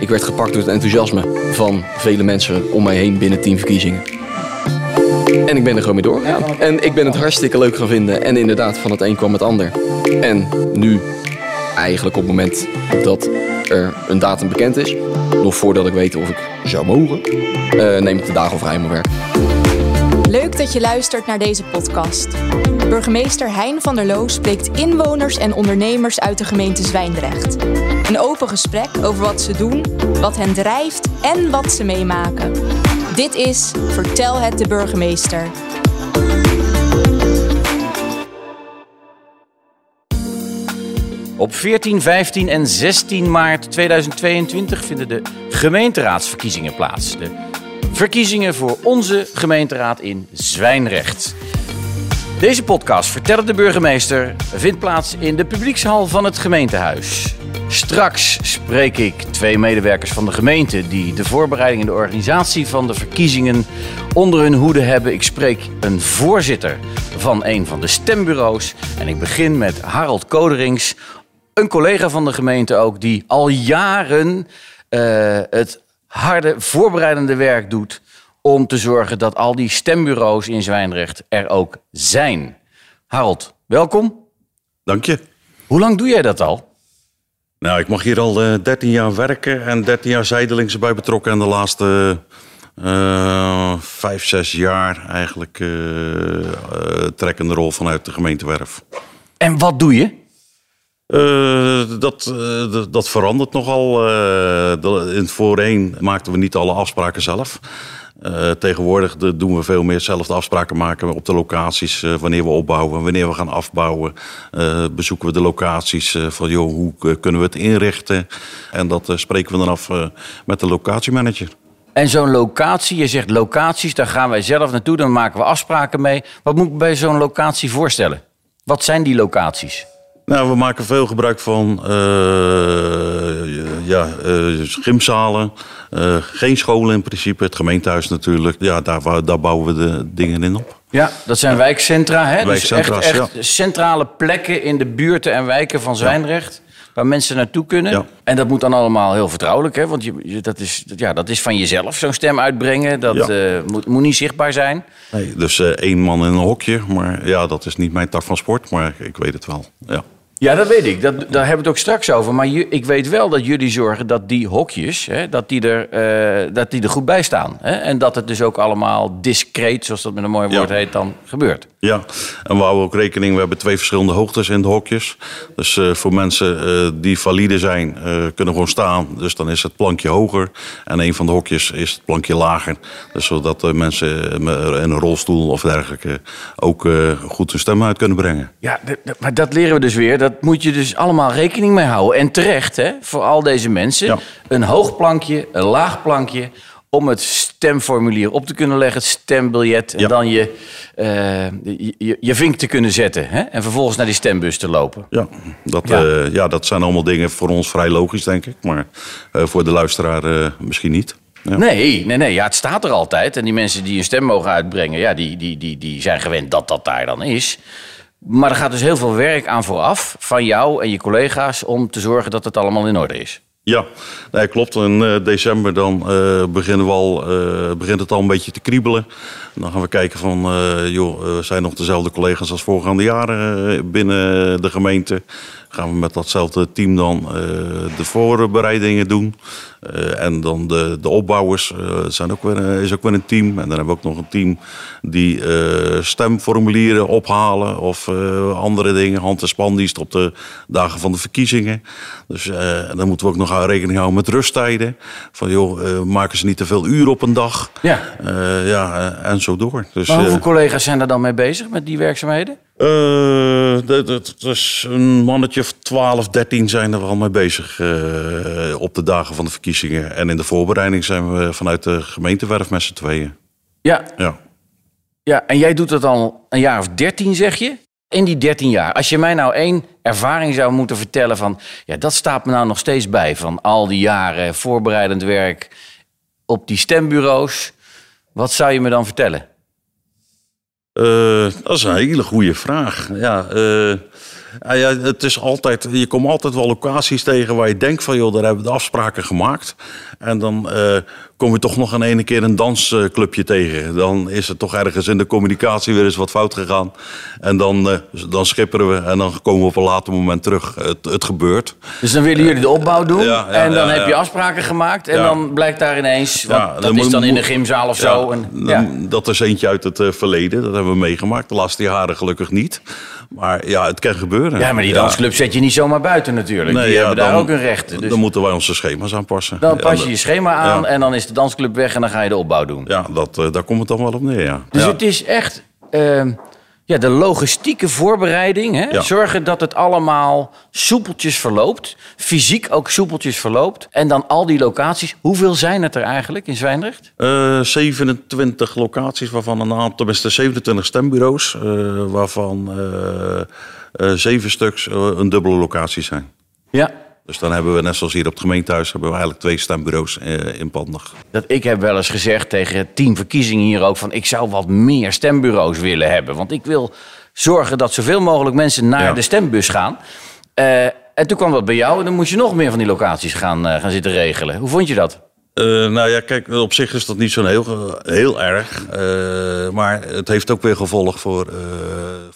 Ik werd gepakt door het enthousiasme van vele mensen om mij heen binnen tien verkiezingen. En ik ben er gewoon mee doorgegaan. En ik ben het hartstikke leuk gaan vinden. En inderdaad, van het een kwam het ander. En nu, eigenlijk op het moment dat er een datum bekend is, nog voordat ik weet of ik zou mogen, eh, neem ik de dagen vrij mijn werk. Leuk dat je luistert naar deze podcast. Burgemeester Hein van der Loo spreekt inwoners en ondernemers uit de gemeente Zwijndrecht. Een open gesprek over wat ze doen, wat hen drijft en wat ze meemaken. Dit is Vertel het de burgemeester. Op 14, 15 en 16 maart 2022 vinden de gemeenteraadsverkiezingen plaats. De verkiezingen voor onze gemeenteraad in Zwijnrecht. Deze podcast, Vertel de burgemeester, vindt plaats in de publiekshal van het gemeentehuis. Straks spreek ik twee medewerkers van de gemeente die de voorbereiding en de organisatie van de verkiezingen onder hun hoede hebben. Ik spreek een voorzitter van een van de stembureaus en ik begin met Harold Koderings, een collega van de gemeente ook, die al jaren uh, het harde voorbereidende werk doet om te zorgen dat al die stembureaus in Zwijndrecht er ook zijn. Harold, welkom. Dank je. Hoe lang doe jij dat al? Nou, ik mag hier al uh, 13 jaar werken en 13 jaar zijdelings bij betrokken. En de laatste uh, vijf, zes jaar eigenlijk uh, trekkende rol vanuit de gemeentewerf. En wat doe je? Uh, dat, uh, dat verandert nogal. Uh, in het voorheen maakten we niet alle afspraken zelf. tegenwoordig doen we veel meer zelf de afspraken maken op de locaties. wanneer we opbouwen, wanneer we gaan afbouwen. bezoeken we de locaties van joh, hoe kunnen we het inrichten. En dat spreken we dan af met de locatiemanager. En zo'n locatie, je zegt locaties, daar gaan wij zelf naartoe. Dan maken we afspraken mee. Wat moet ik bij zo'n locatie voorstellen? Wat zijn die locaties? Nou, we maken veel gebruik van uh, ja, uh, gymzalen. Uh, geen scholen in principe, het gemeentehuis natuurlijk. Ja, daar, daar bouwen we de dingen in op. Ja, dat zijn wijkcentra, hè? Wijkcentra's, dus echt, echt centrale plekken in de buurten en wijken van Zwijndrecht. Waar mensen naartoe kunnen. Ja. En dat moet dan allemaal heel vertrouwelijk, hè? Want je, je, dat, is, ja, dat is van jezelf, zo'n stem uitbrengen. Dat Ja. moet, moet niet zichtbaar zijn. Nee, dus eh, één man in een hokje. Maar ja, dat is niet mijn tak van sport, maar ik weet het wel. Ja. Ja, dat weet ik. Dat, daar hebben we het ook straks over. Maar ik weet wel dat jullie zorgen dat die hokjes, hè, dat, die er, eh, dat die er goed bij staan. Hè? En dat het dus ook allemaal discreet, zoals dat met een mooi woord Ja. heet, dan gebeurt. Ja, en we houden ook rekening, we hebben twee verschillende hoogtes in de hokjes. Dus eh, voor mensen eh, die valide zijn, kunnen gewoon staan. Dus dan is het plankje hoger. En een van de hokjes is het plankje lager. Dus zodat de mensen in een rolstoel of dergelijke ook goed hun stem uit kunnen brengen. Ja, maar dat leren we dus weer. Dat moet je dus allemaal rekening mee houden. En terecht, hè, voor al deze mensen. Ja. Een hoog plankje, een laag plankje. Om het stemformulier op te kunnen leggen, het stembiljet. En Ja. dan je, eh, je, je, je vink te kunnen zetten. Hè? En vervolgens naar die stembus te lopen. Ja dat, Ja. ja. ja, dat zijn allemaal dingen voor ons vrij logisch, denk ik. Maar eh, voor de luisteraar eh, misschien niet. Ja. Nee, nee, nee. Ja, het staat er altijd. En die mensen die een stem mogen uitbrengen, ja, die, die, die, die zijn gewend dat dat daar dan is. Maar er gaat dus heel veel werk aan vooraf van jou en je collega's om te zorgen dat het allemaal in orde is. Ja, nee, klopt. In eh, december dan eh, beginnen we al, eh, begint het al een beetje te kriebelen. Dan gaan we kijken van, joh, zijn nog dezelfde collega's als voorgaande jaren binnen de gemeente? Gaan we met datzelfde team dan eh, de voorbereidingen doen? Eh, en dan de, de opbouwers eh, zijn ook weer, is ook weer een team. En dan hebben we ook nog een team die stemformulieren ophalen of andere dingen. Hand- en spandienst op de dagen van de verkiezingen. Dus dan moeten we ook nog rekening houden met rusttijden. Van joh, maken ze niet te veel uren op een dag? Ja. Ja, en zo door. Dus, Maar hoeveel collega's zijn er dan mee bezig met die werkzaamheden? Dat, dat, dat is een mannetje of 12, 13 zijn er wel mee bezig eh, op de dagen van de verkiezingen. En in de voorbereiding zijn we vanuit de gemeentewerf met z'n tweeën. Ja, Ja. ja, en jij doet dat al een jaar of dertien, zeg je? In die dertien jaar. Als je mij nou één ervaring zou moeten vertellen van... Ja, dat staat me nou nog steeds bij. Van al die jaren voorbereidend werk op die stembureaus. Wat zou je me dan vertellen? Eh, dat is een hele goede vraag. Ja, eh, Ja, ja, het is altijd, je komt altijd wel locaties tegen waar je denkt van... joh, daar hebben we de afspraken gemaakt. En dan eh, kom je toch nog een ene keer een dansclubje tegen. Dan is het toch ergens in de communicatie weer eens wat fout gegaan. En dan, uh, dan schipperen we en dan komen we op een later moment terug. Het, het gebeurt. Dus dan willen jullie de opbouw doen Ja, ja, en dan ja, heb je afspraken gemaakt... en dan blijkt daar ineens, dat dan is dan in de gymzaal of zo. En, dan- Dat is eentje uit het eh, verleden. Dat hebben we meegemaakt. De laatste jaren gelukkig niet. Maar ja, het kan gebeuren. ja, maar die dansclub zet je niet zomaar buiten natuurlijk. Nee, die hebben daar dan- ook een recht. Dus Dan moeten wij onze schema's aanpassen. dan pas je je schema aan en dan is de dansclub weg... en dan ga je de opbouw doen. Ja, dat, eh, daar komt het dan wel op neer, ja. Dus ja. het is echt ehm, ja, de logistieke voorbereiding. Hè? Ja. Zorgen dat het allemaal soepeltjes verloopt. Fysiek ook soepeltjes verloopt. En dan al die locaties. Hoeveel zijn het er eigenlijk in Zwijndrecht? Eh, 27 locaties, waarvan een aantal, tenminste 27 stembureaus, eh, waarvan eh, eh, zeven stuks eh, een dubbele locatie zijn. Ja. Dus dan hebben we, net zoals hier op het gemeentehuis, hebben we eigenlijk twee stembureaus eh, in Pandig. Dat ik heb wel eens gezegd tegen het team verkiezingen hier ook... van ik zou wat meer stembureaus willen hebben. Want ik wil zorgen dat zoveel mogelijk mensen naar Ja. de stembus gaan. Eh, en toen kwam dat bij jou en dan moest je nog meer van die locaties gaan, eh, gaan zitten regelen. Hoe vond je dat? Eh, nou ja, kijk, op zich is dat niet zo'n heel, heel erg. Eh, maar het heeft ook weer gevolg voor, eh,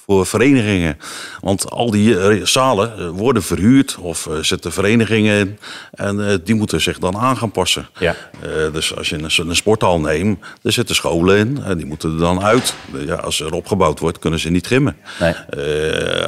voor verenigingen. Want al die zalen worden verhuurd of zitten verenigingen in. En die moeten zich dan aan gaan passen. Ja. Dus als je een, een sporthal neemt, er zitten scholen in. En die moeten er dan uit. Ja, als er opgebouwd wordt, kunnen ze niet gimmen. Nee.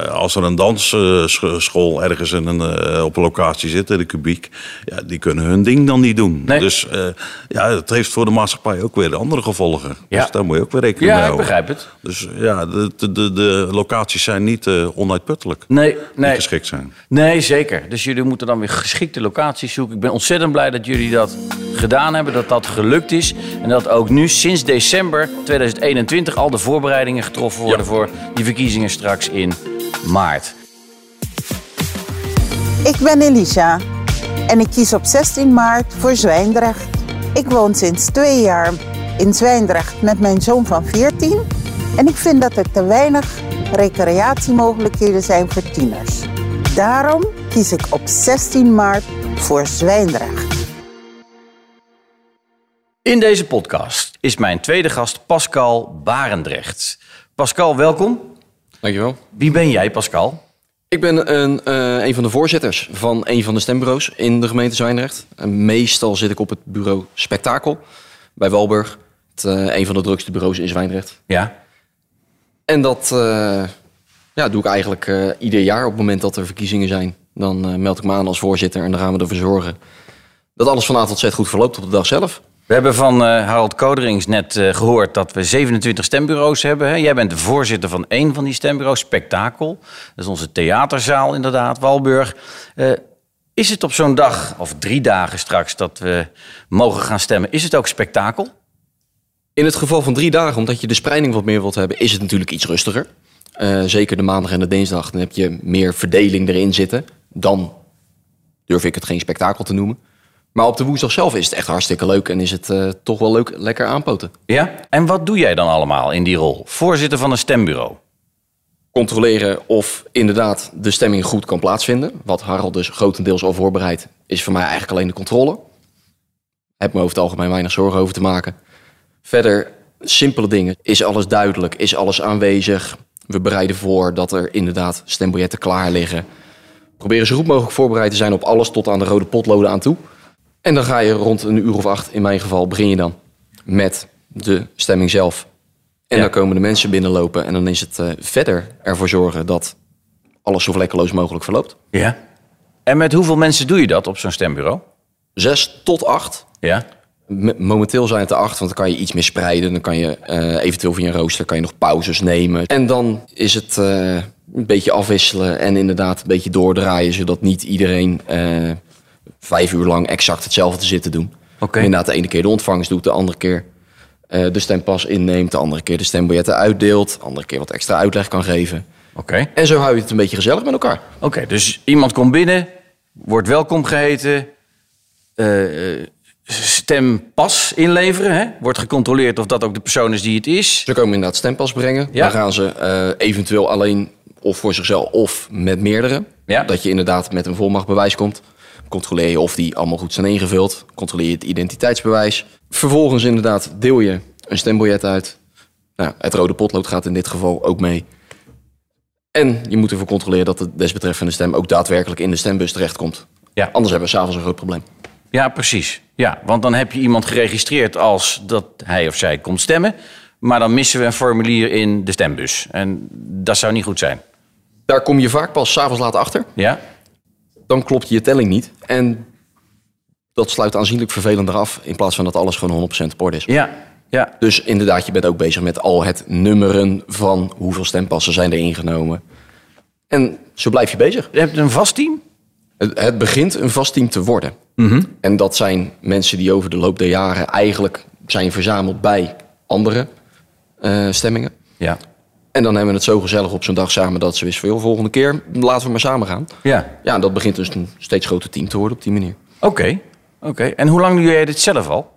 Als er een dansschool ergens in een, op een locatie zit, in de kubiek, ja, die kunnen hun ding dan niet doen. Nee. Dus eh, ja, het heeft voor de maatschappij ook weer andere gevolgen. Ja. Dus daar moet je ook weer rekening mee Ja, ik houden. begrijp het. Dus ja, de, de, de, de locaties zijn niet eh, onuitputtelijk. Nee, Die nee. geschikt zijn. Nee, zeker. Dus jullie moeten dan weer geschikte locaties zoeken. Ik ben ontzettend blij dat jullie dat gedaan hebben, dat dat gelukt is. En dat ook nu sinds december 2021 al de voorbereidingen getroffen worden Ja. voor die verkiezingen straks in maart. Ik ben Elisa en ik kies op 16 maart voor Zwijndrecht. Ik woon sinds twee jaar in Zwijndrecht met mijn zoon van 14 en ik vind dat er te weinig recreatiemogelijkheden zijn voor tieners. Daarom kies ik op 16 maart voor Zwijndrecht. In deze podcast is mijn tweede gast Pascal Barendrecht. Pascal, welkom. Dankjewel. Wie ben jij, Pascal? Ik ben een, eh, een van de voorzitters van een van de stembureaus in de gemeente Zwijndrecht. En meestal zit ik op het bureau Spektakel bij Walburg. Het, eh, een van de drukste bureaus in Zwijndrecht. Ja. En dat eh, ja, doe ik eigenlijk ieder jaar op het moment dat er verkiezingen zijn. Dan meld ik me aan als voorzitter en dan gaan we ervoor zorgen dat alles van A tot Z goed verloopt op de dag zelf. We hebben van eh, Harold Koderings net eh, gehoord dat we 27 stembureaus hebben. Hè? Jij bent de voorzitter van één van die stembureaus, Spektakel. Dat is onze theaterzaal inderdaad, Walburg. Eh, is het op zo'n dag, of drie dagen straks, dat we mogen gaan stemmen... is het ook spektakel? In het geval van drie dagen, omdat je de spreiding wat meer wilt hebben, is het natuurlijk iets rustiger. Zeker de maandag en de dinsdag, dan heb je meer verdeling erin zitten. Dan durf ik het geen spektakel te noemen. Maar op de woensdag zelf is het echt hartstikke leuk en is het eh, toch wel leuk lekker aanpoten. Ja? En wat doe jij dan allemaal in die rol? Voorzitter van een stembureau. Controleren of inderdaad de stemming goed kan plaatsvinden. Wat Harald dus grotendeels al voorbereidt, is voor mij eigenlijk alleen de controle. Heb me over het algemeen weinig zorgen over te maken. Verder, simpele dingen. Is alles duidelijk? Is alles aanwezig? We bereiden voor dat er inderdaad stembiljetten klaar liggen. Proberen zo goed mogelijk voorbereid te zijn op alles tot aan de rode potloden aan toe. En dan ga je rond een uur of acht, in mijn geval, begin je dan met de stemming zelf. En Ja. dan komen de mensen binnenlopen en dan is het eh, verder ervoor zorgen dat alles zo vlekkeloos mogelijk verloopt. Ja. En met hoeveel mensen doe je dat op zo'n stembureau? Zes tot acht. Ja. Momenteel zijn het er acht, want dan kan je iets meer spreiden. Dan kan je eh, eventueel via een rooster kan je nog pauzes nemen. En dan is het eh, een beetje afwisselen en inderdaad een beetje doordraaien, zodat niet iedereen vijf uur lang exact hetzelfde zit te doen. Oké. Inderdaad, de ene keer de ontvangst doet, de andere keer eh, de stempas inneemt, de andere keer de stembiljetten uitdeelt, de andere keer wat extra uitleg kan geven. Oké. En zo hou je het een beetje gezellig met elkaar. Oké, dus iemand komt binnen, wordt welkom geheten, eh, eh, stempas inleveren, hè? wordt gecontroleerd of dat ook de persoon is die het is. Ze komen inderdaad stempas brengen. Ja. Dan gaan ze eh, eventueel alleen of voor zichzelf of met meerdere. Ja. Dat je inderdaad met een volmachtbewijs komt. Controleer je of die allemaal goed zijn ingevuld. Controleer je het identiteitsbewijs. Vervolgens inderdaad deel je een stembiljet uit. Nou, het rode potlood gaat in dit geval ook mee. En je moet ervoor controleren dat de desbetreffende stem ook daadwerkelijk in de stembus terechtkomt. Ja. Anders hebben we s'avonds een groot probleem. Ja, precies. Ja, want dan heb je iemand geregistreerd als dat hij of zij komt stemmen. Maar dan missen we een formulier in de stembus. En dat zou niet goed zijn. Daar kom je vaak pas s'avonds laat achter. Ja? Dan klopt je telling niet. En dat sluit aanzienlijk vervelender af. In plaats van dat alles gewoon 100% op orde is. Ja. Ja. Dus inderdaad, je bent ook bezig met al het nummeren van hoeveel stempassen zijn er ingenomen. En zo blijf je bezig. Je hebt een vast team? Het, het begint een vast team te worden. En dat zijn mensen die over de loop der jaren eigenlijk zijn verzameld bij andere eh, stemmingen. Ja. En dan hebben we het zo gezellig op zo'n dag samen dat ze is van, joh, volgende keer laten we maar samen gaan. Ja. Ja, en dat begint dus een steeds groter team te worden op die manier. Oké. Oké. En hoe lang doe jij dit zelf al?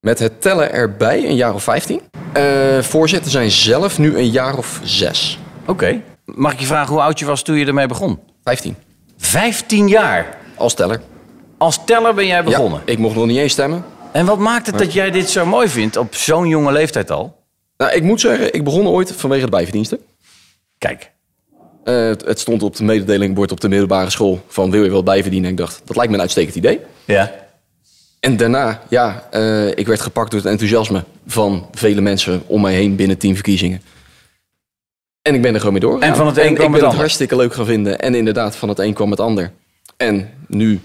Met het tellen erbij een jaar of 15. Eh voorzitter zijn zelf nu een jaar of zes. Oké. Mag ik je vragen hoe oud je was toen je ermee begon? 15. 15 jaar. Als teller. Als teller ben jij begonnen. Ja, ik mocht nog niet eens stemmen. En wat maakt het dat jij dit zo mooi vindt op zo'n jonge leeftijd al? Nou, ik moet zeggen, ik begon ooit vanwege de bijverdiensten. Kijk. Eh, het, het stond op de mededelingbord op de middelbare school van wil je wel bijverdienen? En ik dacht, dat lijkt me een uitstekend idee. Ja. En daarna, ja, eh, ik werd gepakt door het enthousiasme van vele mensen om mij heen binnen tien verkiezingen. En ik ben er gewoon mee door. En van het een en kwam ik het ben het ander. hartstikke leuk gaan vinden. En inderdaad, van het een kwam het ander. En nu,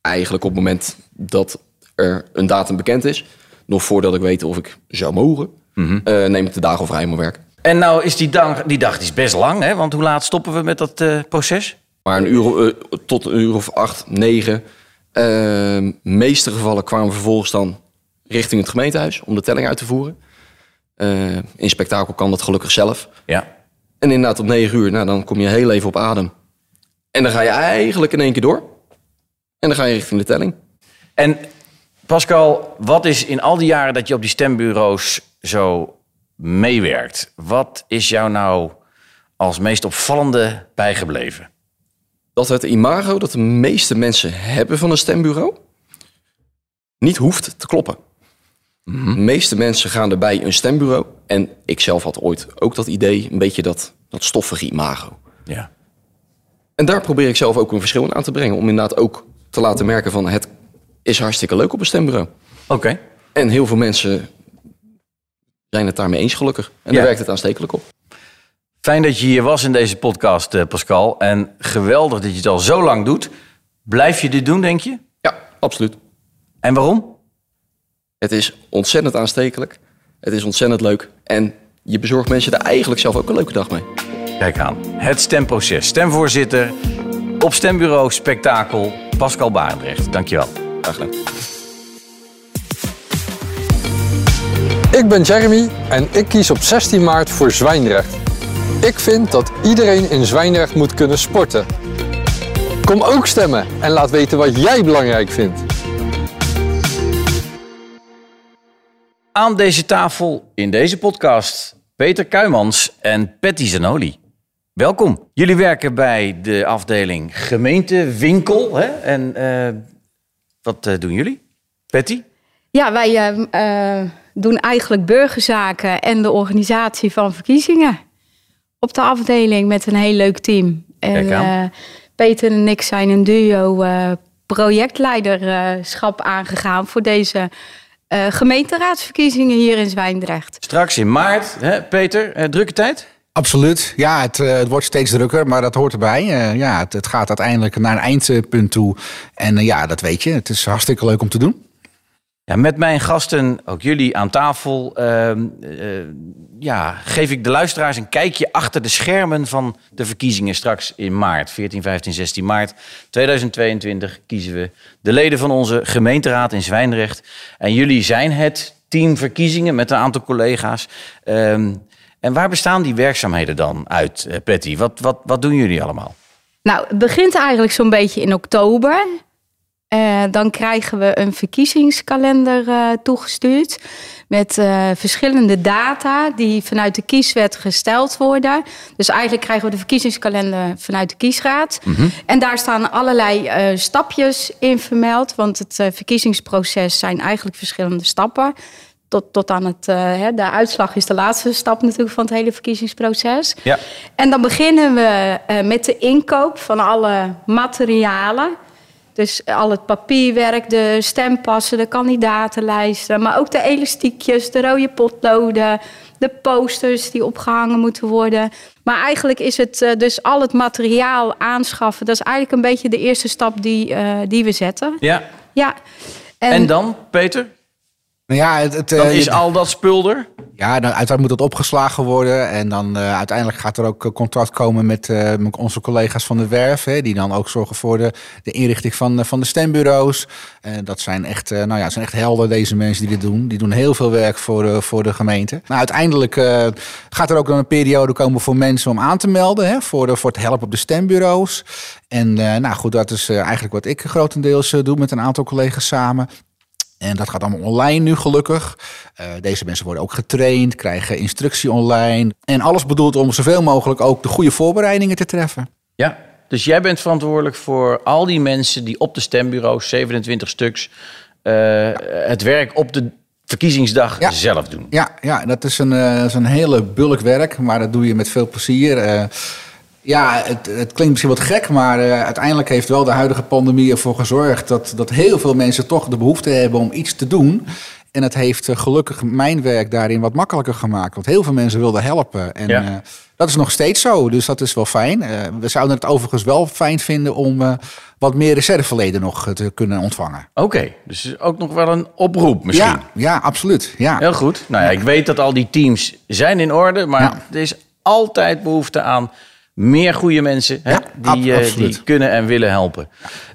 eigenlijk op het moment dat er een datum bekend is, nog voordat ik weet of ik zou mogen, Eh, neem ik de dagen vrij om mijn werk. En nou is die dag, die dag die is best lang, hè? Want hoe laat stoppen we met dat eh, proces? Maar een uur, eh, tot een uur of acht, negen. Uh, meeste gevallen kwamen we vervolgens dan richting het gemeentehuis om de telling uit te voeren. Eh, in spektakel kan dat gelukkig zelf. Ja. En inderdaad op negen uur, nou, dan kom je heel even op adem. En dan ga je eigenlijk in één keer door. En dan ga je richting de telling. En Pascal, wat is in al die jaren dat je op die stembureaus zo meewerkt, wat is jou nou als meest opvallende bijgebleven? Dat het imago dat de meeste mensen hebben van een stembureau niet hoeft te kloppen. De meeste mensen gaan erbij een stembureau. En ik zelf had ooit ook dat idee, een beetje dat, dat stoffige imago. Ja. En daar probeer ik zelf ook een verschil in aan te brengen. Om inderdaad ook te laten merken van het is hartstikke leuk op een stembureau. Oké. En heel veel mensen zijn het daarmee eens gelukkig. En Ja. daar werkt het aanstekelijk op. Fijn dat je hier was in deze podcast, eh, Pascal. En geweldig dat je het al zo lang doet. Blijf je dit doen, denk je? Ja, absoluut. En waarom? Het is ontzettend aanstekelijk. Het is ontzettend leuk. En je bezorgt mensen er eigenlijk zelf ook een leuke dag mee. Kijk aan. Het stemproces. Stemvoorzitter op stembureau Spektakel. Pascal Barendrecht. Dankjewel. Graag gedaan. Ik ben Jeremy en ik kies op 16 maart voor Zwijndrecht. Ik vind dat iedereen in Zwijndrecht moet kunnen sporten. Kom ook stemmen en laat weten wat jij belangrijk vindt. Aan deze tafel in deze podcast Peter Kuimans en Patty Zanoli. Welkom. Jullie werken bij de afdeling gemeentewinkel. Hè? En eh, wat eh, doen jullie? Patty? Ja, wij eh, eh, doen eigenlijk burgerzaken en de organisatie van verkiezingen op de afdeling met een heel leuk team. En eh, Peter en ik zijn een duo eh, projectleiderschap aangegaan voor deze eh, gemeenteraadsverkiezingen hier in Zwijndrecht. Straks in maart, hè, Peter, drukke tijd? Absoluut. Ja, het, eh, het wordt steeds drukker, maar dat hoort erbij. Eh, ja, het, het gaat uiteindelijk naar een eindpunt toe. En ja, dat weet je. Het is hartstikke leuk om te doen. Ja, met mijn gasten, ook jullie aan tafel, ehm, eh, ja, geef ik de luisteraars een kijkje achter de schermen van de verkiezingen straks in maart. 14, 15, 16 maart 2022 kiezen we de leden van onze gemeenteraad in Zwijndrecht. En jullie zijn het team verkiezingen met een aantal collega's. Ehm, en waar bestaan die werkzaamheden dan uit, eh, Patty? Wat, wat, wat doen jullie allemaal? Nou, het begint eigenlijk zo'n beetje in oktober. Eh, dan krijgen we een verkiezingskalender eh, toegestuurd met eh, verschillende data die vanuit de kieswet gesteld worden. Dus eigenlijk krijgen we de verkiezingskalender vanuit de kiesraad. En daar staan allerlei stapjes in vermeld, want het verkiezingsproces zijn eigenlijk verschillende stappen. Tot, tot aan het, hè, de uitslag is de laatste stap natuurlijk van het hele verkiezingsproces. Ja. En dan beginnen we met de inkoop van alle materialen. Dus al het papierwerk, de stempassen, de kandidatenlijsten, maar ook de elastiekjes, de rode potloden, de posters die opgehangen moeten worden. Maar eigenlijk is het eh, dus al het materiaal aanschaffen. Dat is eigenlijk een beetje de eerste stap die, eh, die we zetten. Ja. Ja. En, dan, Peter? Nou ja, het, het, Dan eh, is je- al dat spul er? Ja, dan, uiteraard moet het opgeslagen worden. En dan eh, uiteindelijk gaat er ook eh, contract komen met onze collega's van de Werf. Hè, die dan ook zorgen voor de, de inrichting van, van de stembureaus. Dat zijn echt, nou ja, zijn echt helden, deze mensen die dit doen. Die doen heel veel werk voor, de voor de gemeente. Nou, uiteindelijk gaat er ook dan een periode komen voor mensen om aan te melden. Hè, voor, de, voor het helpen op de stembureaus. En nou goed, dat is eigenlijk wat ik grotendeels doe met een aantal collega's samen. En dat gaat allemaal online nu gelukkig. Eh, deze mensen worden ook getraind, krijgen instructie online. En alles bedoeld om zoveel mogelijk ook de goede voorbereidingen te treffen. Ja. Dus jij bent verantwoordelijk voor al die mensen die op de stembureaus, 27 stuks, eh, het werk op de verkiezingsdag Ja. zelf doen. Ja, ja dat, is een, is een hele bulk werk, maar dat doe je met veel plezier. Ja, het, het klinkt misschien wat gek, maar eh, uiteindelijk heeft wel de huidige pandemie ervoor gezorgd dat, dat heel veel mensen toch de behoefte hebben om iets te doen. En het heeft eh, gelukkig mijn werk daarin wat makkelijker gemaakt. Want heel veel mensen wilden helpen. En Ja. eh, dat is nog steeds zo, dus dat is wel fijn. We zouden het overigens wel fijn vinden om wat meer reserveleden nog te kunnen ontvangen. Oké, dus ook nog wel een oproep misschien. Ja, ja, absoluut. Ja. Heel goed. Nou ja, ik weet dat al die teams zijn in orde, maar Ja. er is altijd behoefte aan meer goede mensen hè, Ja, die, eh, die kunnen en willen helpen.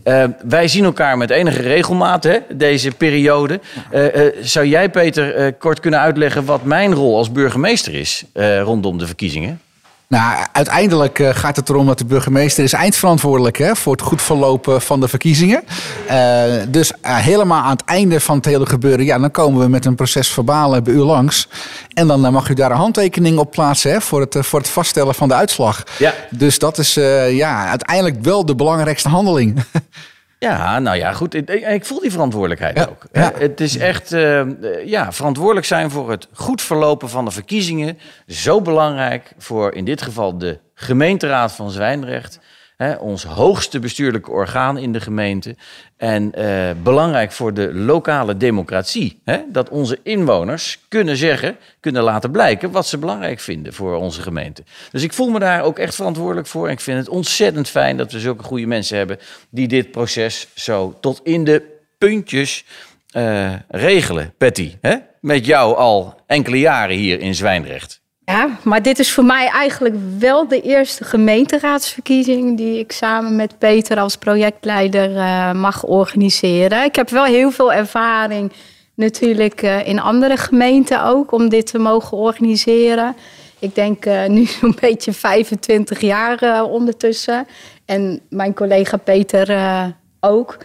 Eh, wij zien elkaar met enige regelmaat hè, deze periode. Eh, zou jij, Peter, kort kunnen uitleggen wat mijn rol als burgemeester is rondom de verkiezingen? Nou, uiteindelijk eh, gaat het erom dat de burgemeester is eindverantwoordelijk hè, voor het goed verlopen van de verkiezingen. Eh, dus eh, helemaal aan het einde van het hele gebeuren, ja, dan komen we met een proces verbaal bij u langs. En dan mag u daar een handtekening op plaatsen hè, voor, het, voor het vaststellen van de uitslag. Ja. Dus dat is ja, uiteindelijk wel de belangrijkste handeling. Ja, nou ja, goed. Ik, ik voel die verantwoordelijkheid Ja, ook. ja. Eh, Het is echt eh, eh, ja, verantwoordelijk zijn voor het goed verlopen van de verkiezingen. Zo belangrijk voor in dit geval de gemeenteraad van Zwijndrecht. Hè, ons hoogste bestuurlijke orgaan in de gemeente. En eh, belangrijk voor de lokale democratie. Hè, dat onze inwoners kunnen zeggen, kunnen laten blijken wat ze belangrijk vinden voor onze gemeente. Dus ik voel me daar ook echt verantwoordelijk voor. En ik vind het ontzettend fijn dat we zulke goede mensen hebben die dit proces zo tot in de puntjes eh, regelen. Patty, hè? met jou al enkele jaren hier in Zwijndrecht. Ja, maar dit is voor mij eigenlijk wel de eerste gemeenteraadsverkiezing die ik samen met Peter als projectleider eh, mag organiseren. Ik heb wel heel veel ervaring natuurlijk eh, in andere gemeenten ook om dit te mogen organiseren. Ik denk eh, nu zo'n beetje 25 jaar ondertussen. En mijn collega Peter ook.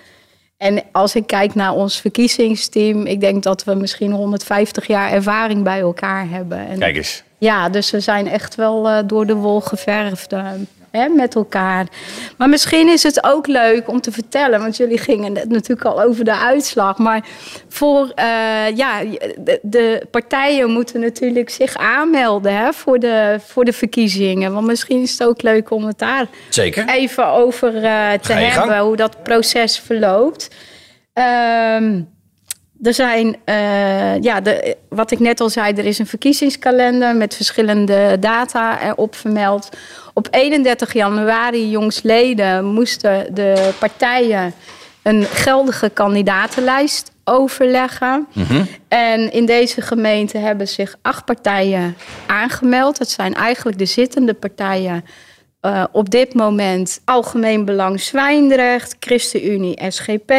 En als ik kijk naar ons verkiezingsteam, ik denk dat we misschien 150 jaar ervaring bij elkaar hebben. En Kijk eens. Ja, dus we zijn echt wel eh, door de wol geverfd eh, hè, met elkaar. Maar misschien is het ook leuk om te vertellen, want jullie gingen net natuurlijk al over de uitslag. Maar voor eh, ja, de, de partijen moeten natuurlijk zich aanmelden hè, voor, de, voor de verkiezingen. Want misschien is het ook leuk om het daar Zeker. even over te gang. hebben, hoe dat proces verloopt. Ehm, er zijn, eh, ja, de, wat ik net al zei, er is een verkiezingskalender met verschillende data erop vermeld. Op 31 januari jongstleden moesten de partijen een geldige kandidatenlijst overleggen. En in deze gemeente hebben zich acht partijen aangemeld. Het zijn eigenlijk de zittende partijen eh, op dit moment Algemeen Belang Zwijndrecht, ChristenUnie SGP,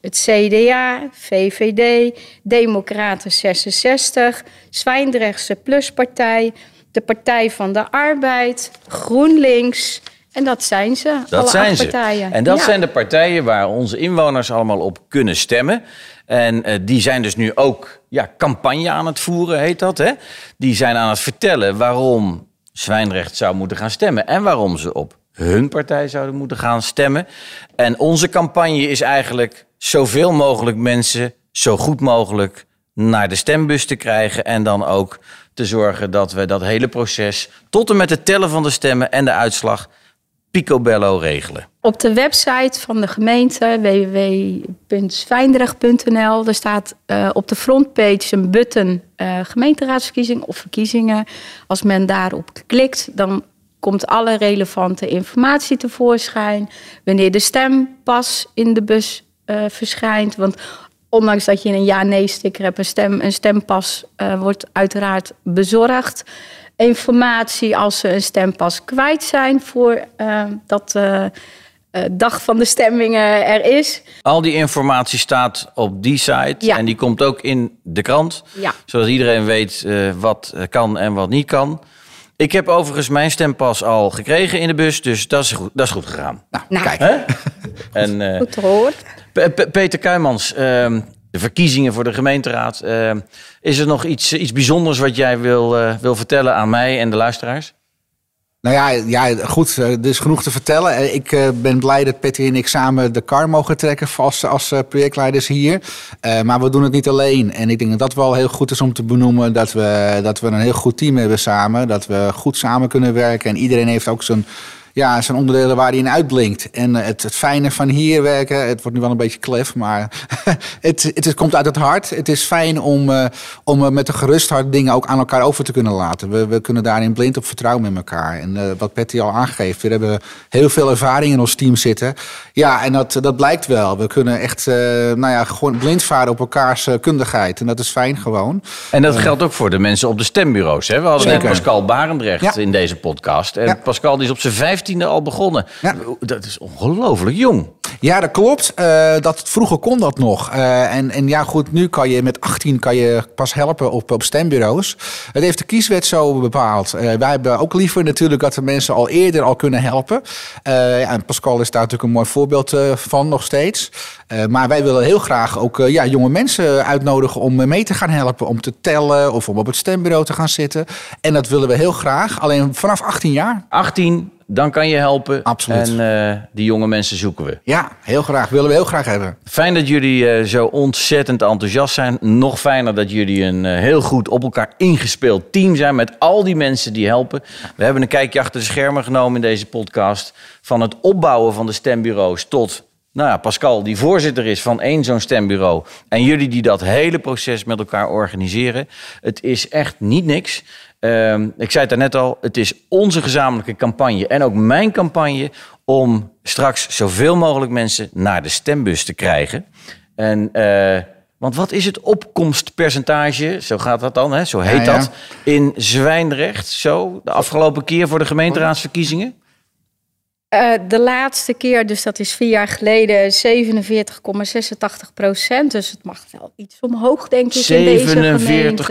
het CDA, VVD, Democraten 66, Zwijndrechtse Pluspartij, de Partij van de Arbeid, GroenLinks En dat zijn ze. Dat alle zijn ze. partijen. En dat Ja. zijn de partijen waar onze inwoners allemaal op kunnen stemmen. En eh, die zijn dus nu ook ja, campagne aan het voeren, heet dat. Hè? Die zijn aan het vertellen waarom Zwijnrecht zou moeten gaan stemmen. En waarom ze op hun partij zouden moeten gaan stemmen. En onze campagne is eigenlijk zoveel mogelijk mensen zo goed mogelijk naar de stembus te krijgen. En dan ook te zorgen dat we dat hele proces tot en met het tellen van de stemmen en de uitslag picobello regelen. Op de website van de gemeente www.zwijndrecht.nl er staat eh, op de frontpage een button eh, gemeenteraadsverkiezing of verkiezingen. Als men daarop klikt, dan komt alle relevante informatie tevoorschijn. Wanneer de stempas in de bus eh, verschijnt. Want ondanks dat je een ja-nee-sticker hebt, een, stem, een stempas wordt uiteraard bezorgd. Informatie als ze een stempas kwijt zijn voor eh, dat de dag van de stemmingen er is. Al die informatie staat op die site Ja. en die komt ook in de krant. Ja. Zodat iedereen weet eh, wat eh, kan en wat niet kan. Ik heb overigens mijn stempas al gekregen in de bus, dus dat is goed, dat is goed gegaan. Nou, Kijk, Hè? En, eh, goed te horen. P- P- Peter Kuijmans, ehm, de verkiezingen voor de gemeenteraad. ehm, is er nog iets, iets bijzonders wat jij wil, eh, wil vertellen aan mij en de luisteraars? Nou ja, ja goed, eh, er is genoeg te vertellen. Eh, Ik eh, ben blij dat Patty en ik samen de kar mogen trekken als, als eh, projectleiders hier. Eh, maar we doen het niet alleen. En ik denk dat dat wel heel goed is om te benoemen. Dat we, dat we een heel goed team hebben samen. Dat we goed samen kunnen werken. En iedereen heeft ook zijn, ja, zijn onderdelen waar hij in uitblinkt. En eh, het, het fijne van hier werken, het wordt nu wel een beetje klef, maar het, het, komt uit het hart. Het is fijn om, eh, om eh, met een gerust hart dingen ook aan elkaar over te kunnen laten. We, we kunnen daarin blind op vertrouwen met elkaar. En wat Patty al aangeeft, we hebben heel veel ervaring in ons team zitten. Ja, en dat, dat blijkt wel. We kunnen echt nou ja, gewoon blind varen op elkaars kundigheid. En dat is fijn gewoon. En dat geldt ook voor de mensen op de stembureaus. Hè? We hadden. Pascal Barendrecht Ja. in deze podcast. En Ja. Pascal die is op zijn vijftiende al begonnen. Ja. Dat is ongelooflijk jong. Ja, dat klopt. Eh, dat, vroeger kon dat nog. Eh, en, en ja, goed, nu kan je met 18 kan je pas helpen op, op stembureaus. Het heeft de kieswet zo bepaald. Eh, wij hebben ook liever natuurlijk dat de mensen al eerder al kunnen helpen. Ja, en Pascal is daar natuurlijk een mooi voorbeeld van nog steeds. Maar wij willen heel graag ook ja, jonge mensen uitnodigen om mee te gaan helpen. Om te tellen of om op het stembureau te gaan zitten. En dat willen we heel graag. Alleen vanaf 18 jaar. 18, dan kan je helpen. Absoluut. En eh, die jonge mensen zoeken we. Ja, heel graag. Willen we heel graag hebben. Fijn dat jullie eh, zo ontzettend enthousiast zijn. Nog fijner dat jullie een eh, heel goed op elkaar ingespeeld team zijn met al die mensen die helpen. We hebben een kijkje achter de schermen genomen in deze podcast. Van het opbouwen van de stembureaus tot nou ja, Pascal, die voorzitter is van één zo'n stembureau. En jullie die dat hele proces met elkaar organiseren. Het is echt niet niks. Ehm, ik zei het daarnet al, het is onze gezamenlijke campagne en ook mijn campagne om straks zoveel mogelijk mensen naar de stembus te krijgen. En, eh, want wat is het opkomstpercentage, zo gaat dat dan, hè? zo heet Ja, ja. dat, in Zwijndrecht, zo, de afgelopen keer voor de gemeenteraadsverkiezingen? Eh, de laatste keer, dus dat is vier jaar geleden, 47,86 procent. Dus het mag wel iets omhoog, denk ik, in deze gemeente.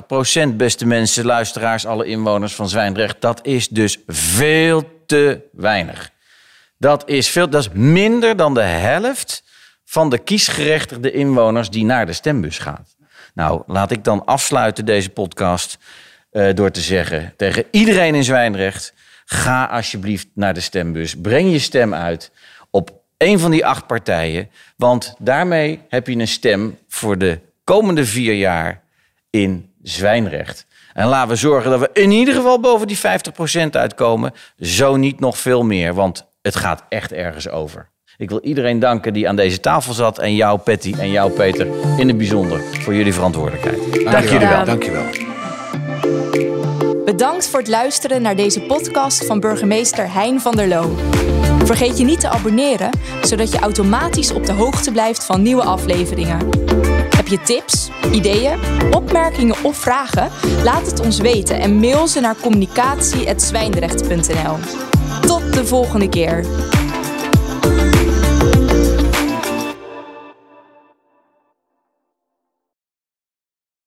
47,86 procent, beste mensen, luisteraars, alle inwoners van Zwijndrecht. Dat is dus veel te weinig. Dat is, veel, dat is minder dan de helft van de kiesgerechtigde inwoners die naar de stembus gaat. Nou, laat ik dan afsluiten deze podcast eh, door te zeggen tegen iedereen in Zwijndrecht: ga alsjeblieft naar de stembus. Breng je stem uit op een van die acht partijen, want daarmee heb je een stem voor de komende vier jaar in Zwijnrecht. En laten we zorgen dat we in ieder geval boven die 50% uitkomen. Zo niet nog veel meer, want het gaat echt ergens over. Ik wil iedereen danken die aan deze tafel zat. En jou, Patty, en jou, Peter, in het bijzonder voor jullie verantwoordelijkheid. Dank jullie wel. Dankjewel. Bedankt voor het luisteren naar deze podcast van burgemeester Hein van der Loo. Vergeet je niet te abonneren, zodat je automatisch op de hoogte blijft van nieuwe afleveringen. Heb je tips, ideeën, opmerkingen of vragen? Laat het ons weten en mail ze naar communicatie.zwijndrecht.nl. Tot de volgende keer.